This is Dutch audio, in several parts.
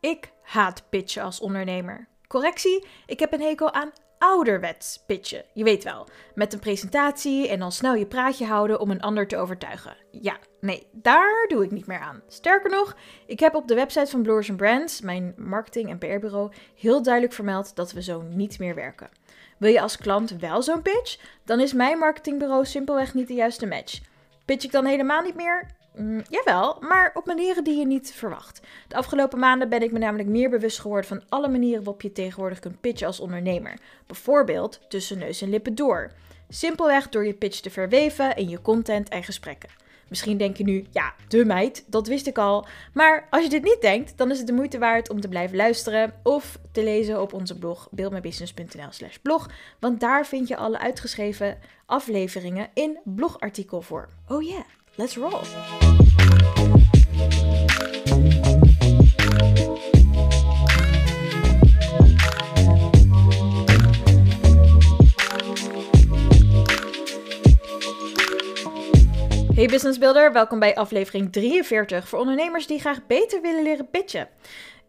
Ik haat pitchen als ondernemer. Correctie, ik heb een hekel aan ouderwets pitchen. Je weet wel, met een presentatie en dan snel je praatje houden om een ander te overtuigen. Ja, nee, daar doe ik niet meer aan. Sterker nog, ik heb op de website van Bloors Brands, mijn marketing- en PR-bureau, heel duidelijk vermeld dat we zo niet meer werken. Wil je als klant wel zo'n pitch? Dan is mijn marketingbureau simpelweg niet de juiste match. Pitch ik dan helemaal niet meer? Mm, jawel, maar op manieren die je niet verwacht. De afgelopen maanden ben ik me namelijk meer bewust geworden van alle manieren waarop je tegenwoordig kunt pitchen als ondernemer. Bijvoorbeeld tussen neus en lippen door. Simpelweg door je pitch te verweven in je content en gesprekken. Misschien denk je nu, ja, de meid, dat wist ik al. Maar als je dit niet denkt, dan is het de moeite waard om te blijven luisteren of te lezen op onze blog beeldmybusiness.nl/slash blog. Want daar vind je alle uitgeschreven afleveringen in blogartikelvorm. Oh yeah, let's roll! Hey Business Builder, welkom bij aflevering 43 voor ondernemers die graag beter willen leren pitchen.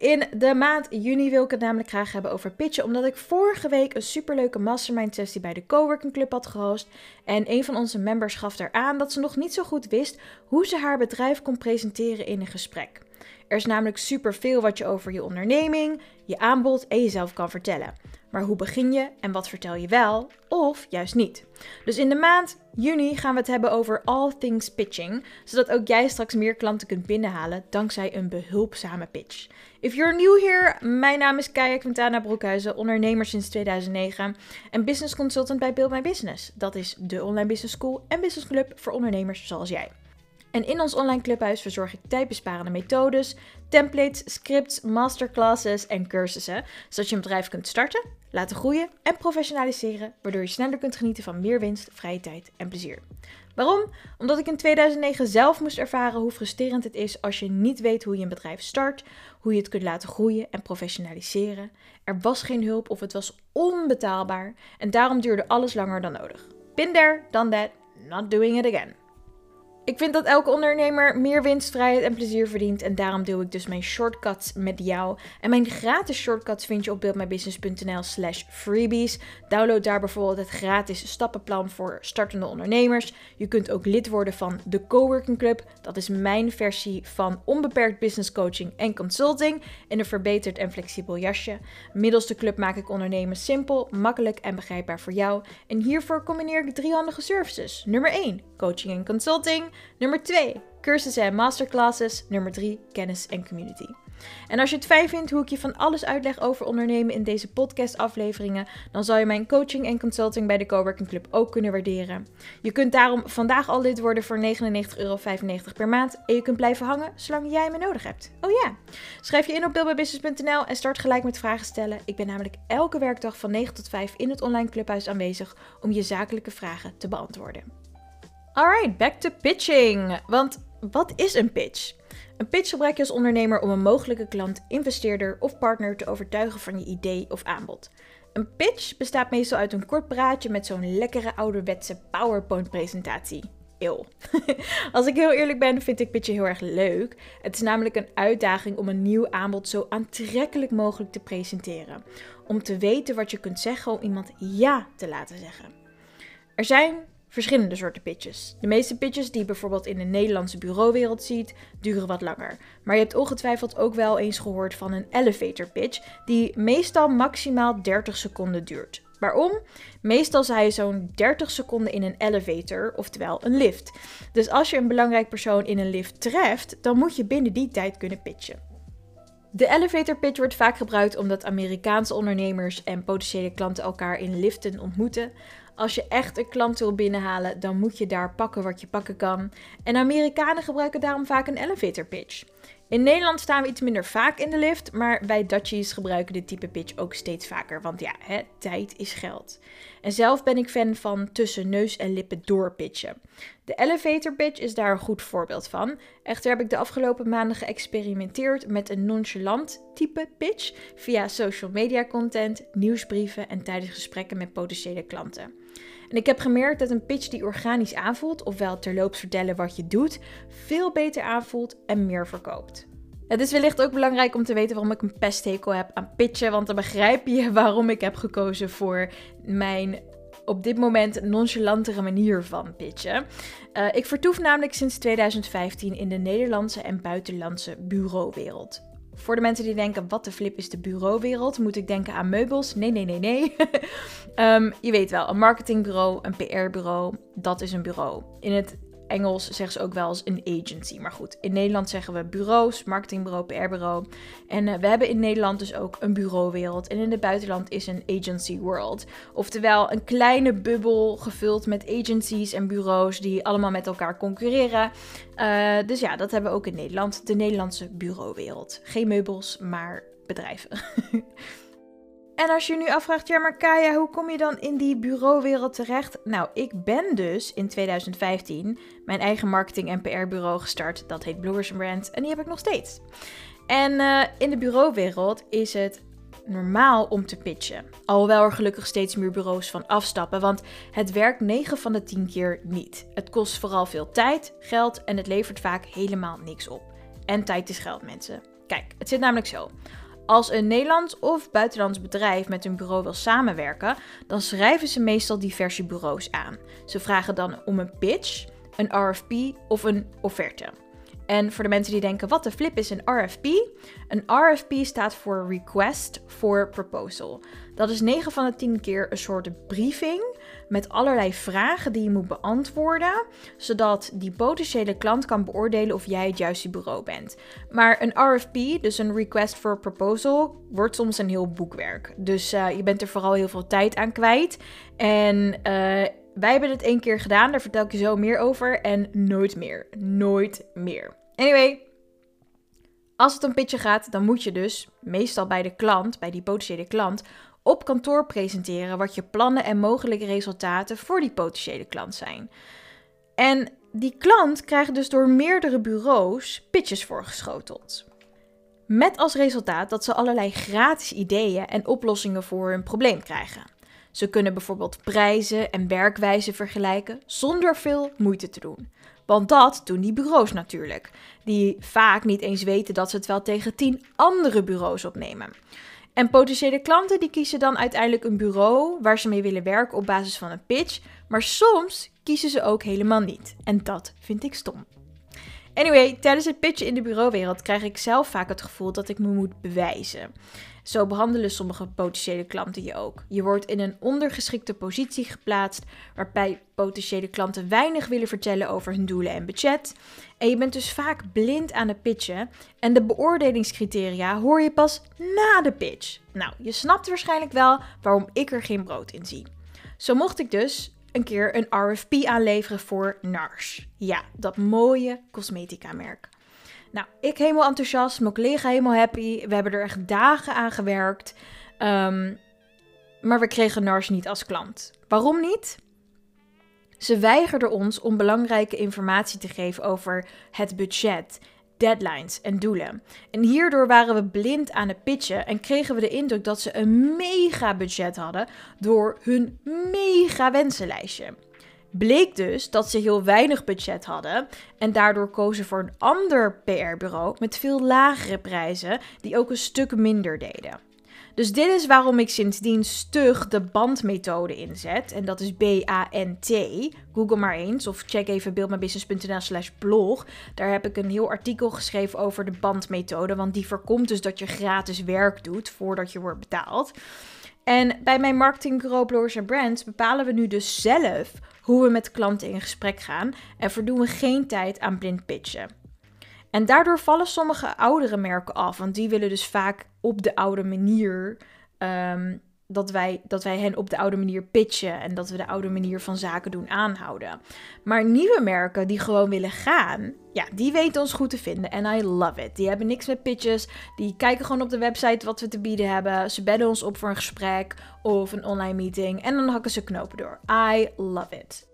In de maand juni wil ik het namelijk graag hebben over pitchen, omdat ik vorige week een superleuke mastermind sessie bij de Coworking Club had gehost. En een van onze members gaf daar aan dat ze nog niet zo goed wist hoe ze haar bedrijf kon presenteren in een gesprek. Er is namelijk superveel wat je over je onderneming, je aanbod en jezelf kan vertellen. Maar hoe begin je en wat vertel je wel of juist niet? Dus in de maand juni gaan we het hebben over all things pitching, zodat ook jij straks meer klanten kunt binnenhalen dankzij een behulpzame pitch. If you're new here, mijn naam is Kaya Quintana Broekhuizen, ondernemer sinds 2009 en business consultant bij Build My Business. Dat is de online business school en business club voor ondernemers zoals jij. En in ons online clubhuis verzorg ik tijdbesparende methodes, templates, scripts, masterclasses en cursussen, zodat je een bedrijf kunt starten, laten groeien en professionaliseren, waardoor je sneller kunt genieten van meer winst, vrije tijd en plezier. Waarom? Omdat ik in 2009 zelf moest ervaren hoe frustrerend het is als je niet weet hoe je een bedrijf start, hoe je het kunt laten groeien en professionaliseren. Er was geen hulp of het was onbetaalbaar en daarom duurde alles langer dan nodig. Been there, done that, not doing it again. Ik vind dat elke ondernemer meer winst, vrijheid en plezier verdient. En daarom deel ik dus mijn shortcuts met jou. En mijn gratis shortcuts vind je op buildmybusiness.nl slash freebies. Download daar bijvoorbeeld het gratis stappenplan voor startende ondernemers. Je kunt ook lid worden van de Coworking Club. Dat is mijn versie van onbeperkt business coaching en consulting. In een verbeterd en flexibel jasje. Middels de club maak ik ondernemen simpel, makkelijk en begrijpbaar voor jou. En hiervoor combineer ik drie handige services. Nummer 1, coaching en consulting. Nummer 2, cursussen en masterclasses. Nummer 3, kennis en community. En als je het fijn vindt hoe ik je van alles uitleg over ondernemen in deze podcast-afleveringen, dan zal je mijn coaching en consulting bij de Coworking Club ook kunnen waarderen. Je kunt daarom vandaag al lid worden voor 99,95 euro per maand en je kunt blijven hangen zolang jij me nodig hebt. Oh ja, schrijf je in op buildmybusiness.nl en start gelijk met vragen stellen. Ik ben namelijk elke werkdag van 9 tot 5 in het online clubhuis aanwezig om je zakelijke vragen te beantwoorden. Alright, back to pitching. Want wat is een pitch? Een pitch gebruik je als ondernemer om een mogelijke klant, investeerder of partner te overtuigen van je idee of aanbod. Een pitch bestaat meestal uit een kort praatje met zo'n lekkere ouderwetse PowerPoint-presentatie. Eeuw. Als ik heel eerlijk ben, vind ik pitchen heel erg leuk. Het is namelijk een uitdaging om een nieuw aanbod zo aantrekkelijk mogelijk te presenteren. Om te weten wat je kunt zeggen om iemand ja te laten zeggen. Er zijn verschillende soorten pitches. De meeste pitches die je bijvoorbeeld in de Nederlandse bureauwereld ziet, duren wat langer. Maar je hebt ongetwijfeld ook wel eens gehoord van een elevator pitch, die meestal maximaal 30 seconden duurt. Waarom? Meestal sta je zo'n 30 seconden in een elevator, oftewel een lift. Dus als je een belangrijk persoon in een lift treft, dan moet je binnen die tijd kunnen pitchen. De elevator pitch wordt vaak gebruikt omdat Amerikaanse ondernemers en potentiële klanten elkaar in liften ontmoeten. Als je echt een klant wil binnenhalen, dan moet je daar pakken wat je pakken kan. En Amerikanen gebruiken daarom vaak een elevator pitch. In Nederland staan we iets minder vaak in de lift, maar wij Dutchies gebruiken dit type pitch ook steeds vaker, want ja, hè, tijd is geld. En zelf ben ik fan van tussen neus en lippen door pitchen. De elevator pitch is daar een goed voorbeeld van. Echter heb ik de afgelopen maanden geëxperimenteerd met een nonchalant type pitch via social media content, nieuwsbrieven en tijdens gesprekken met potentiële klanten. En ik heb gemerkt dat een pitch die organisch aanvoelt, ofwel terloops vertellen wat je doet, veel beter aanvoelt en meer verkoopt. Het is wellicht ook belangrijk om te weten waarom ik een pesthekel heb aan pitchen, want dan begrijp je waarom ik heb gekozen voor mijn op dit moment nonchalantere manier van pitchen. Uh, ik vertoef namelijk sinds 2015 in de Nederlandse en buitenlandse bureauwereld. Voor de mensen die denken, wat de flip is de bureauwereld, moet ik denken aan meubels? Nee, nee, nee, nee. um, je weet wel, een marketingbureau, een PR-bureau, dat is een bureau. In het Engels zeggen ze ook wel eens een agency. Maar goed, in Nederland zeggen we bureaus, marketingbureau, PR-bureau. En uh, we hebben in Nederland dus ook een bureauwereld. En in het buitenland is een agency world. Oftewel een kleine bubbel gevuld met agencies en bureaus die allemaal met elkaar concurreren. Uh, dus ja, dat hebben we ook in Nederland. De Nederlandse bureauwereld. Geen meubels, maar bedrijven. En als je nu afvraagt, ja maar Kaya, hoe kom je dan in die bureauwereld terecht? Nou, ik ben dus in 2015 mijn eigen marketing- en PR-bureau gestart. Dat heet Bloggers Brand en die heb ik nog steeds. En uh, in de bureauwereld is het normaal om te pitchen. Alhoewel er gelukkig steeds meer bureaus van afstappen, want het werkt 9 van de 10 keer niet. Het kost vooral veel tijd, geld en het levert vaak helemaal niks op. En tijd is geld, mensen. Kijk, het zit namelijk zo. Als een Nederlands of buitenlands bedrijf met een bureau wil samenwerken, dan schrijven ze meestal diverse bureaus aan. Ze vragen dan om een pitch, een RFP of een offerte. En voor de mensen die denken, wat de flip is een RFP? Een RFP staat voor Request for Proposal. Dat is 9 van de 10 keer een soort briefing met allerlei vragen die je moet beantwoorden, zodat die potentiële klant kan beoordelen of jij het juiste bureau bent. Maar een RFP, dus een Request for Proposal, wordt soms een heel boekwerk. Dus uh, je bent er vooral heel veel tijd aan kwijt. En uh, wij hebben het één keer gedaan, daar vertel ik je zo meer over. En nooit meer. Nooit meer. Anyway, als het om pitchen gaat, dan moet je dus meestal bij de klant, bij die potentiële klant, op kantoor presenteren wat je plannen en mogelijke resultaten voor die potentiële klant zijn. En die klant krijgt dus door meerdere bureaus pitches voorgeschoteld. Met als resultaat dat ze allerlei gratis ideeën en oplossingen voor hun probleem krijgen. Ze kunnen bijvoorbeeld prijzen en werkwijzen vergelijken zonder veel moeite te doen. Want dat doen die bureaus natuurlijk, die vaak niet eens weten dat ze het wel tegen tien andere bureaus opnemen. En potentiële klanten die kiezen dan uiteindelijk een bureau waar ze mee willen werken op basis van een pitch, maar soms kiezen ze ook helemaal niet. En dat vind ik stom. Anyway, tijdens het pitchen in de bureauwereld krijg ik zelf vaak het gevoel dat ik me moet bewijzen. Zo behandelen sommige potentiële klanten je ook. Je wordt in een ondergeschikte positie geplaatst, waarbij potentiële klanten weinig willen vertellen over hun doelen en budget. En je bent dus vaak blind aan het pitchen en de beoordelingscriteria hoor je pas na de pitch. Nou, je snapt waarschijnlijk wel waarom ik er geen brood in zie. Zo mocht ik dus een keer een RFP aanleveren voor NARS. Ja, dat mooie cosmetica merk. Nou, ik helemaal enthousiast, mijn collega helemaal happy. We hebben er echt dagen aan gewerkt. Um, maar we kregen NARS niet als klant. Waarom niet? Ze weigerden ons om belangrijke informatie te geven over het budget, deadlines en doelen. En hierdoor waren we blind aan het pitchen en kregen we de indruk dat ze een mega budget hadden door hun mega wensenlijstje. Bleek dus dat ze heel weinig budget hadden en daardoor kozen voor een ander PR-bureau met veel lagere prijzen, die ook een stuk minder deden. Dus dit is waarom ik sindsdien stug de bandmethode inzet. En dat is B-A-N-T. Google maar eens of check even beeldmijnbusiness.nl slash blog. Daar heb ik een heel artikel geschreven over de bandmethode. Want die voorkomt dus dat je gratis werk doet voordat je wordt betaald. En bij mijn marketingbureau Bloggers Brands bepalen we nu dus zelf hoe we met klanten in gesprek gaan en verdoen we geen tijd aan blind pitchen. En daardoor vallen sommige oudere merken af, want die willen dus vaak op de oude manier um, dat wij, dat wij hen op de oude manier pitchen en dat we de oude manier van zaken doen aanhouden. Maar nieuwe merken die gewoon willen gaan, ja, die weten ons goed te vinden en I love it. Die hebben niks met pitches, die kijken gewoon op de website wat we te bieden hebben. Ze bedden ons op voor een gesprek of een online meeting en dan hakken ze knopen door. I love it.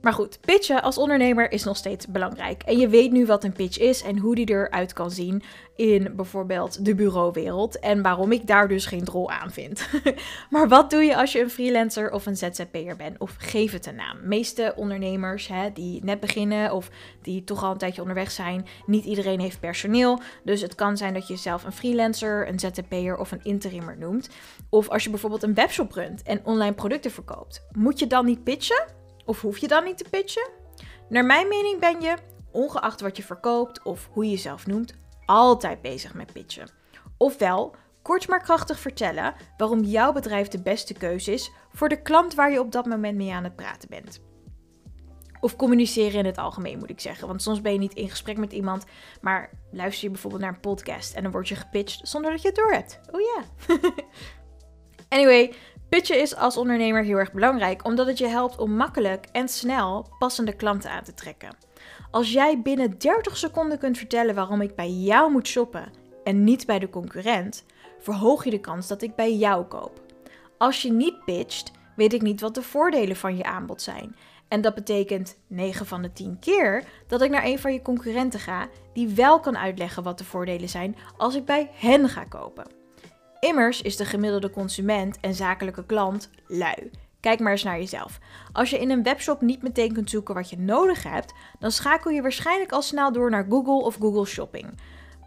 Maar goed, pitchen als ondernemer is nog steeds belangrijk. En je weet nu wat een pitch is en hoe die eruit kan zien in bijvoorbeeld de bureauwereld. En waarom ik daar dus geen drol aan vind. maar wat doe je als je een freelancer of een ZZP'er bent? Of geef het een naam. Meeste ondernemers hè, die net beginnen of die toch al een tijdje onderweg zijn, niet iedereen heeft personeel. Dus het kan zijn dat je zelf een freelancer, een ZZP'er of een interimmer noemt. Of als je bijvoorbeeld een webshop runt en online producten verkoopt. Moet je dan niet pitchen? Of hoef je dan niet te pitchen? Naar mijn mening ben je, ongeacht wat je verkoopt of hoe je jezelf noemt, altijd bezig met pitchen. Ofwel, kort maar krachtig vertellen waarom jouw bedrijf de beste keuze is voor de klant waar je op dat moment mee aan het praten bent. Of communiceren in het algemeen, moet ik zeggen. Want soms ben je niet in gesprek met iemand, maar luister je bijvoorbeeld naar een podcast en dan word je gepitcht zonder dat je het door hebt. Oh ja. anyway, Pitchen is als ondernemer heel erg belangrijk omdat het je helpt om makkelijk en snel passende klanten aan te trekken. Als jij binnen 30 seconden kunt vertellen waarom ik bij jou moet shoppen en niet bij de concurrent, verhoog je de kans dat ik bij jou koop. Als je niet pitcht, weet ik niet wat de voordelen van je aanbod zijn. En dat betekent 9 van de 10 keer dat ik naar een van je concurrenten ga die wel kan uitleggen wat de voordelen zijn als ik bij hen ga kopen. Immers is de gemiddelde consument en zakelijke klant lui. Kijk maar eens naar jezelf. Als je in een webshop niet meteen kunt zoeken wat je nodig hebt, dan schakel je waarschijnlijk al snel door naar Google of Google Shopping.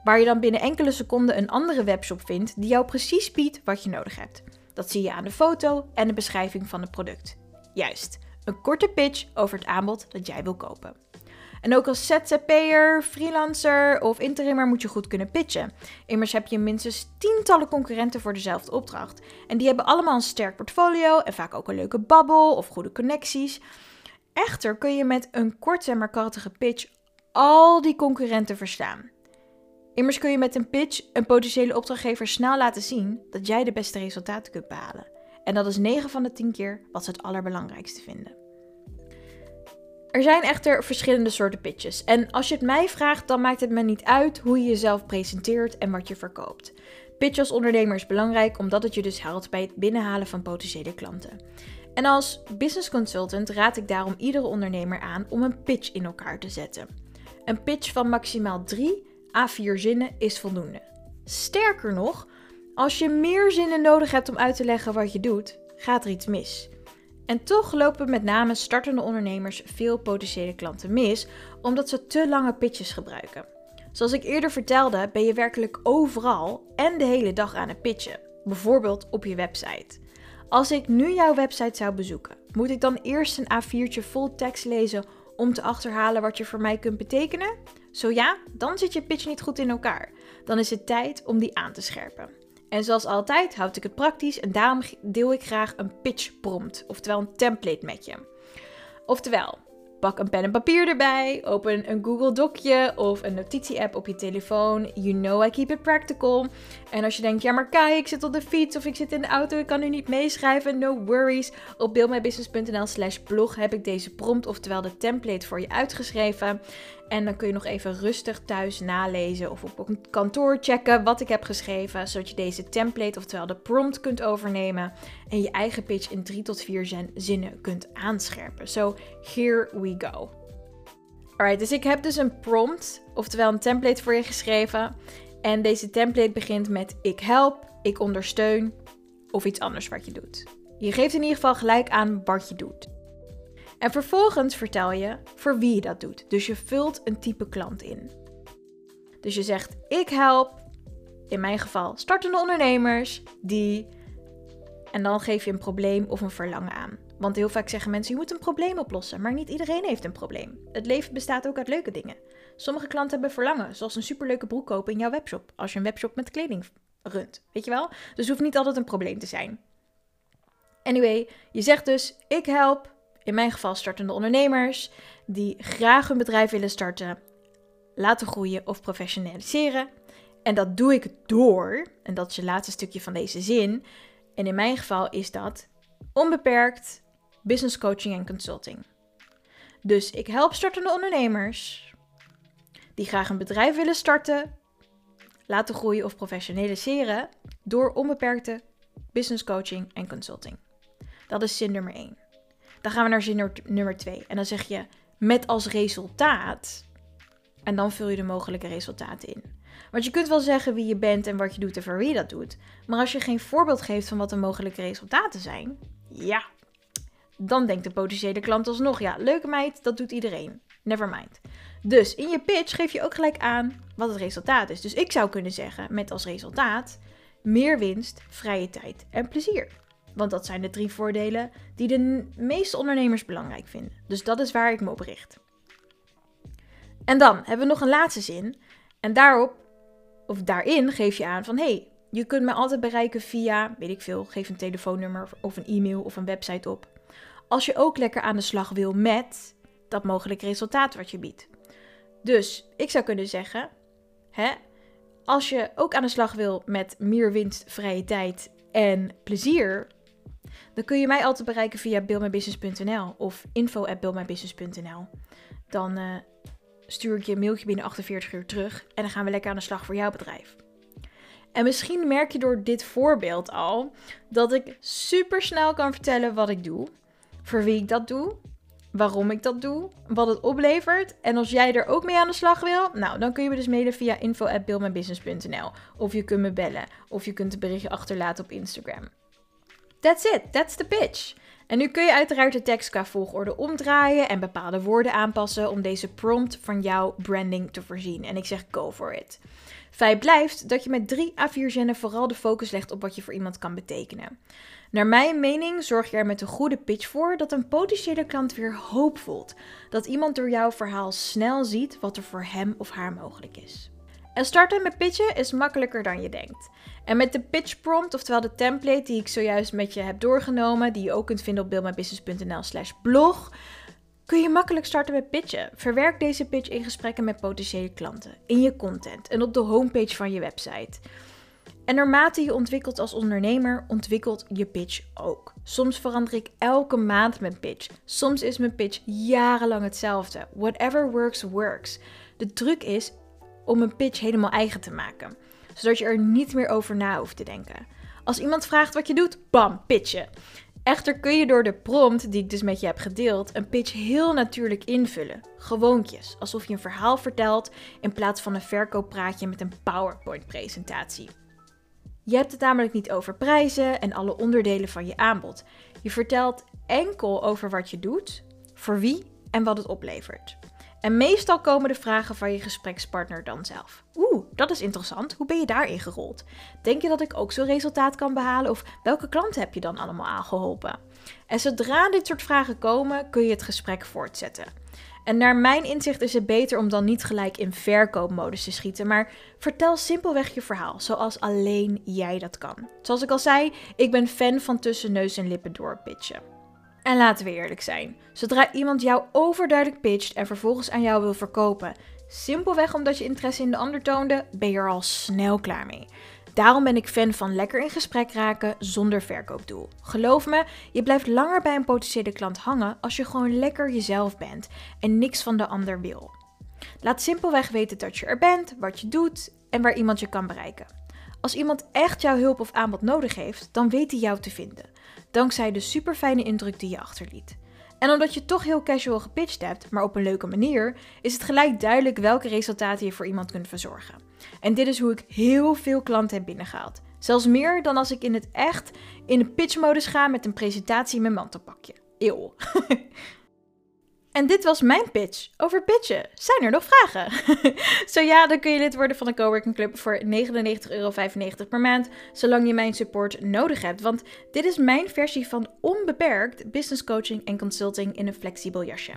Waar je dan binnen enkele seconden een andere webshop vindt die jou precies biedt wat je nodig hebt. Dat zie je aan de foto en de beschrijving van het product. Juist, een korte pitch over het aanbod dat jij wil kopen. En ook als ZZP'er, freelancer of interimmer moet je goed kunnen pitchen. Immers heb je minstens tientallen concurrenten voor dezelfde opdracht. En die hebben allemaal een sterk portfolio en vaak ook een leuke babbel of goede connecties. Echter kun je met een korte maar krachtige pitch al die concurrenten verstaan. Immers kun je met een pitch een potentiële opdrachtgever snel laten zien dat jij de beste resultaten kunt behalen. En dat is 9 van de 10 keer wat ze het allerbelangrijkste vinden. Er zijn echter verschillende soorten pitches. En als je het mij vraagt, dan maakt het me niet uit hoe je jezelf presenteert en wat je verkoopt. Pitch als ondernemer is belangrijk omdat het je dus helpt bij het binnenhalen van potentiële klanten. En als business consultant raad ik daarom iedere ondernemer aan om een pitch in elkaar te zetten. Een pitch van maximaal 3 à 4 zinnen is voldoende. Sterker nog, als je meer zinnen nodig hebt om uit te leggen wat je doet, gaat er iets mis. En toch lopen met name startende ondernemers veel potentiële klanten mis, omdat ze te lange pitches gebruiken. Zoals ik eerder vertelde, ben je werkelijk overal en de hele dag aan het pitchen, bijvoorbeeld op je website. Als ik nu jouw website zou bezoeken, moet ik dan eerst een A4'tje vol tekst lezen om te achterhalen wat je voor mij kunt betekenen? Zo ja, dan zit je pitch niet goed in elkaar. Dan is het tijd om die aan te scherpen. En zoals altijd houd ik het praktisch en daarom deel ik graag een pitch prompt, oftewel een template met je. Oftewel, Pak een pen en papier erbij. Open een Google Docje of een notitie-app op je telefoon. You know I keep it practical. En als je denkt, ja maar Kai, ik zit op de fiets of ik zit in de auto, ik kan nu niet meeschrijven. No worries. Op buildmybusiness.nl slash blog heb ik deze prompt, oftewel de template voor je uitgeschreven. En dan kun je nog even rustig thuis nalezen of op kantoor checken wat ik heb geschreven. Zodat je deze template, oftewel de prompt, kunt overnemen. En je eigen pitch in drie tot vier zinnen kunt aanscherpen. So here we go. Alright, dus ik heb dus een prompt, oftewel een template voor je geschreven. En deze template begint met ik help, ik ondersteun of iets anders wat je doet. Je geeft in ieder geval gelijk aan wat je doet. En vervolgens vertel je voor wie je dat doet. Dus je vult een type klant in. Dus je zegt: Ik help, in mijn geval, startende ondernemers die. En dan geef je een probleem of een verlangen aan. Want heel vaak zeggen mensen: je moet een probleem oplossen. Maar niet iedereen heeft een probleem. Het leven bestaat ook uit leuke dingen. Sommige klanten hebben verlangen, zoals een superleuke broek kopen in jouw webshop. Als je een webshop met kleding runt. Weet je wel? Dus het hoeft niet altijd een probleem te zijn. Anyway, je zegt dus: Ik help in mijn geval startende ondernemers die graag hun bedrijf willen starten, laten groeien of professionaliseren. En dat doe ik door, en dat is het laatste stukje van deze zin. En in mijn geval is dat onbeperkt business coaching en consulting. Dus ik help startende ondernemers die graag een bedrijf willen starten, laten groeien of professionaliseren door onbeperkte business coaching en consulting. Dat is zin nummer 1. Dan gaan we naar zin nummer 2. En dan zeg je met als resultaat. En dan vul je de mogelijke resultaten in. Want je kunt wel zeggen wie je bent en wat je doet en voor wie dat doet. Maar als je geen voorbeeld geeft van wat de mogelijke resultaten zijn, ja, dan denkt de potentiële klant alsnog, ja, leuke meid, dat doet iedereen. Never mind. Dus in je pitch geef je ook gelijk aan wat het resultaat is. Dus ik zou kunnen zeggen met als resultaat meer winst, vrije tijd en plezier. Want dat zijn de drie voordelen die de meeste ondernemers belangrijk vinden. Dus dat is waar ik me op richt. En dan hebben we nog een laatste zin. En daarop, of daarin geef je aan van hey, je kunt me altijd bereiken via, weet ik veel, geef een telefoonnummer of een e-mail of een website op. Als je ook lekker aan de slag wil met dat mogelijke resultaat wat je biedt. Dus ik zou kunnen zeggen, hè, als je ook aan de slag wil met meer winst, vrije tijd en plezier, dan kun je mij altijd bereiken via buildmybusiness.nl of info@buildmybusiness.nl. Dan uh, stuur ik je een mailtje binnen 48 uur terug en dan gaan we lekker aan de slag voor jouw bedrijf. En misschien merk je door dit voorbeeld al dat ik super snel kan vertellen wat ik doe, voor wie ik dat doe, waarom ik dat doe, wat het oplevert. En als jij er ook mee aan de slag wil, nou, dan kun je me dus mailen via info@buildmybusiness.nl of je kunt me bellen of je kunt een berichtje achterlaten op Instagram. That's it, that's the pitch. En nu kun je uiteraard de tekst qua volgorde omdraaien en bepaalde woorden aanpassen om deze prompt van jouw branding te voorzien. En ik zeg go for it. Feit blijft dat je met drie A4 zinnen vooral de focus legt op wat je voor iemand kan betekenen. Naar mijn mening zorg je er met een goede pitch voor dat een potentiële klant weer hoop voelt. Dat iemand door jouw verhaal snel ziet wat er voor hem of haar mogelijk is. En starten met pitchen is makkelijker dan je denkt. En met de pitch prompt, oftewel de template die ik zojuist met je heb doorgenomen, die je ook kunt vinden op buildmybusiness.nl/slash blog, kun je makkelijk starten met pitchen. Verwerk deze pitch in gesprekken met potentiële klanten, in je content en op de homepage van je website. En naarmate je ontwikkelt als ondernemer, ontwikkelt je pitch ook. Soms verander ik elke maand mijn pitch. Soms is mijn pitch jarenlang hetzelfde. Whatever works, works. De truc is om een pitch helemaal eigen te maken, zodat je er niet meer over na hoeft te denken. Als iemand vraagt wat je doet, bam, pitchen. Echter kun je door de prompt die ik dus met je heb gedeeld een pitch heel natuurlijk invullen. Gewoontjes, alsof je een verhaal vertelt in plaats van een verkooppraatje met een PowerPoint-presentatie. Je hebt het namelijk niet over prijzen en alle onderdelen van je aanbod. Je vertelt enkel over wat je doet, voor wie en wat het oplevert. En meestal komen de vragen van je gesprekspartner dan zelf. Oeh, dat is interessant. Hoe ben je daarin gerold? Denk je dat ik ook zo'n resultaat kan behalen? Of welke klanten heb je dan allemaal aangeholpen? En zodra dit soort vragen komen, kun je het gesprek voortzetten. En naar mijn inzicht is het beter om dan niet gelijk in verkoopmodus te schieten, maar vertel simpelweg je verhaal, zoals alleen jij dat kan. Zoals ik al zei, ik ben fan van tussen neus en lippen doorpitchen. En laten we eerlijk zijn, zodra iemand jou overduidelijk pitcht en vervolgens aan jou wil verkopen, simpelweg omdat je interesse in de ander toonde, ben je er al snel klaar mee. Daarom ben ik fan van lekker in gesprek raken zonder verkoopdoel. Geloof me, je blijft langer bij een potentiële klant hangen als je gewoon lekker jezelf bent en niks van de ander wil. Laat simpelweg weten dat je er bent, wat je doet en waar iemand je kan bereiken. Als iemand echt jouw hulp of aanbod nodig heeft, dan weet hij jou te vinden, dankzij de super fijne indruk die je achterliet. En omdat je toch heel casual gepitcht hebt, maar op een leuke manier, is het gelijk duidelijk welke resultaten je voor iemand kunt verzorgen. En dit is hoe ik heel veel klanten heb binnengehaald. Zelfs meer dan als ik in het echt in de pitchmodus ga met een presentatie in mijn mantelpakje. Eeuw. En dit was mijn pitch over pitchen. Zijn er nog vragen? Zo ja, dan kun je lid worden van de Coworking Club voor 99,95 euro per maand, zolang je mijn support nodig hebt. Want dit is mijn versie van onbeperkt business coaching en consulting in een flexibel jasje.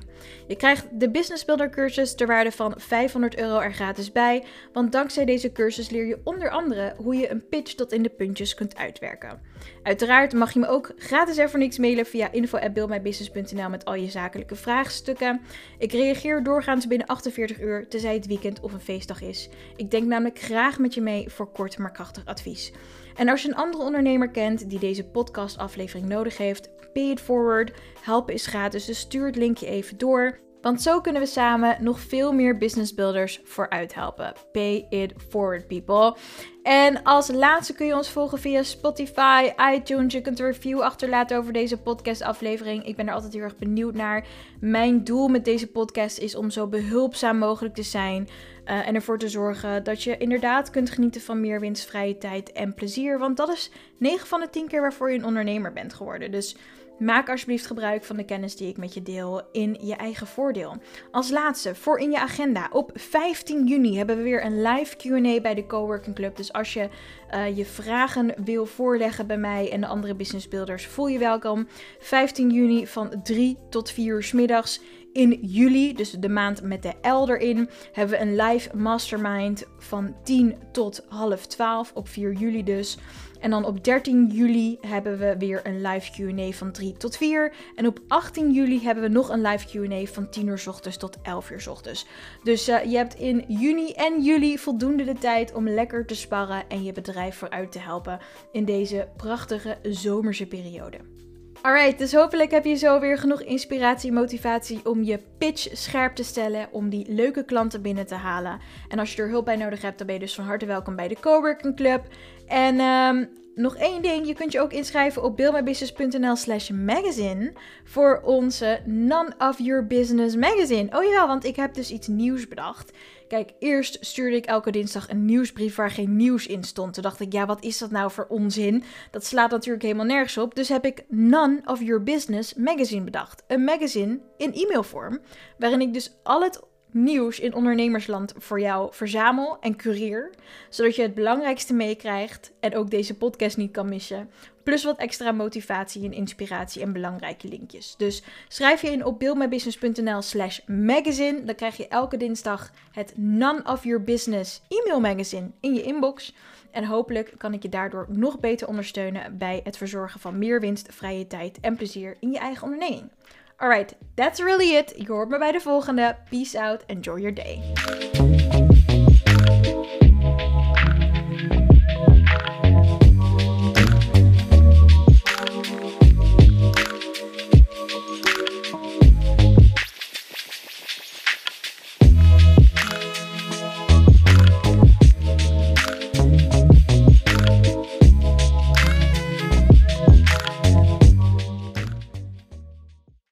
Je krijgt de Business Builder cursus ter waarde van 500 euro er gratis bij, want dankzij deze cursus leer je onder andere hoe je een pitch tot in de puntjes kunt uitwerken. Uiteraard mag je me ook gratis er voor niks mailen via info@buildmybusiness.nl met al je zakelijke vraagstukken. Ik reageer doorgaans binnen 48 uur, tenzij het weekend of een feestdag is. Ik denk namelijk graag met je mee voor kort maar krachtig advies. En als je een andere ondernemer kent die deze podcastaflevering nodig heeft, pay it forward. Helpen is gratis, dus stuur het linkje even door. Want zo kunnen we samen nog veel meer business builders vooruit helpen. Pay it forward, people. En als laatste kun je ons volgen via Spotify, iTunes. Je kunt een review achterlaten over deze podcastaflevering. Ik ben er altijd heel erg benieuwd naar. Mijn doel met deze podcast is om zo behulpzaam mogelijk te zijn. Uh, en ervoor te zorgen dat je inderdaad kunt genieten van meer winst, vrije tijd en plezier. Want dat is 9 van de 10 keer waarvoor je een ondernemer bent geworden. Dus Maak alsjeblieft gebruik van de kennis die ik met je deel in je eigen voordeel. Als laatste, voor in je agenda. Op 15 juni hebben we weer een live QA bij de Coworking Club. Dus als je uh, je vragen wil voorleggen bij mij en de andere business builders, voel je welkom. 15 juni van 3 tot 4 uur middags. In juli, dus de maand met de L erin, hebben we een live mastermind van 10 tot half 12 op 4 juli dus. En dan op 13 juli hebben we weer een live QA van 3 tot 4. En op 18 juli hebben we nog een live QA van 10 uur s ochtends tot 11 uur s ochtends. Dus uh, je hebt in juni en juli voldoende de tijd om lekker te sparren en je bedrijf vooruit te helpen in deze prachtige zomerse periode. Alright, dus hopelijk heb je zo weer genoeg inspiratie en motivatie om je pitch scherp te stellen, om die leuke klanten binnen te halen. En als je er hulp bij nodig hebt, dan ben je dus van harte welkom bij de Coworking Club. En um, nog één ding, je kunt je ook inschrijven op buildmybusiness.nl slash magazine voor onze None of Your Business magazine. Oh ja, want ik heb dus iets nieuws bedacht. Kijk, eerst stuurde ik elke dinsdag een nieuwsbrief waar geen nieuws in stond. Toen dacht ik, ja, wat is dat nou voor onzin? Dat slaat natuurlijk helemaal nergens op. Dus heb ik None of Your Business magazine bedacht. Een magazine in e-mailvorm, waarin ik dus al het nieuws in ondernemersland voor jou verzamel en cureer, zodat je het belangrijkste meekrijgt en ook deze podcast niet kan missen. Plus wat extra motivatie en inspiratie en belangrijke linkjes. Dus schrijf je in op buildmybusiness.nl slash magazine. Dan krijg je elke dinsdag het None of Your Business e-mail magazine in je inbox. En hopelijk kan ik je daardoor nog beter ondersteunen bij het verzorgen van meer winst, vrije tijd en plezier in je eigen onderneming. Alright, that's really it. Je hoort me bij de volgende. Peace out, enjoy your day.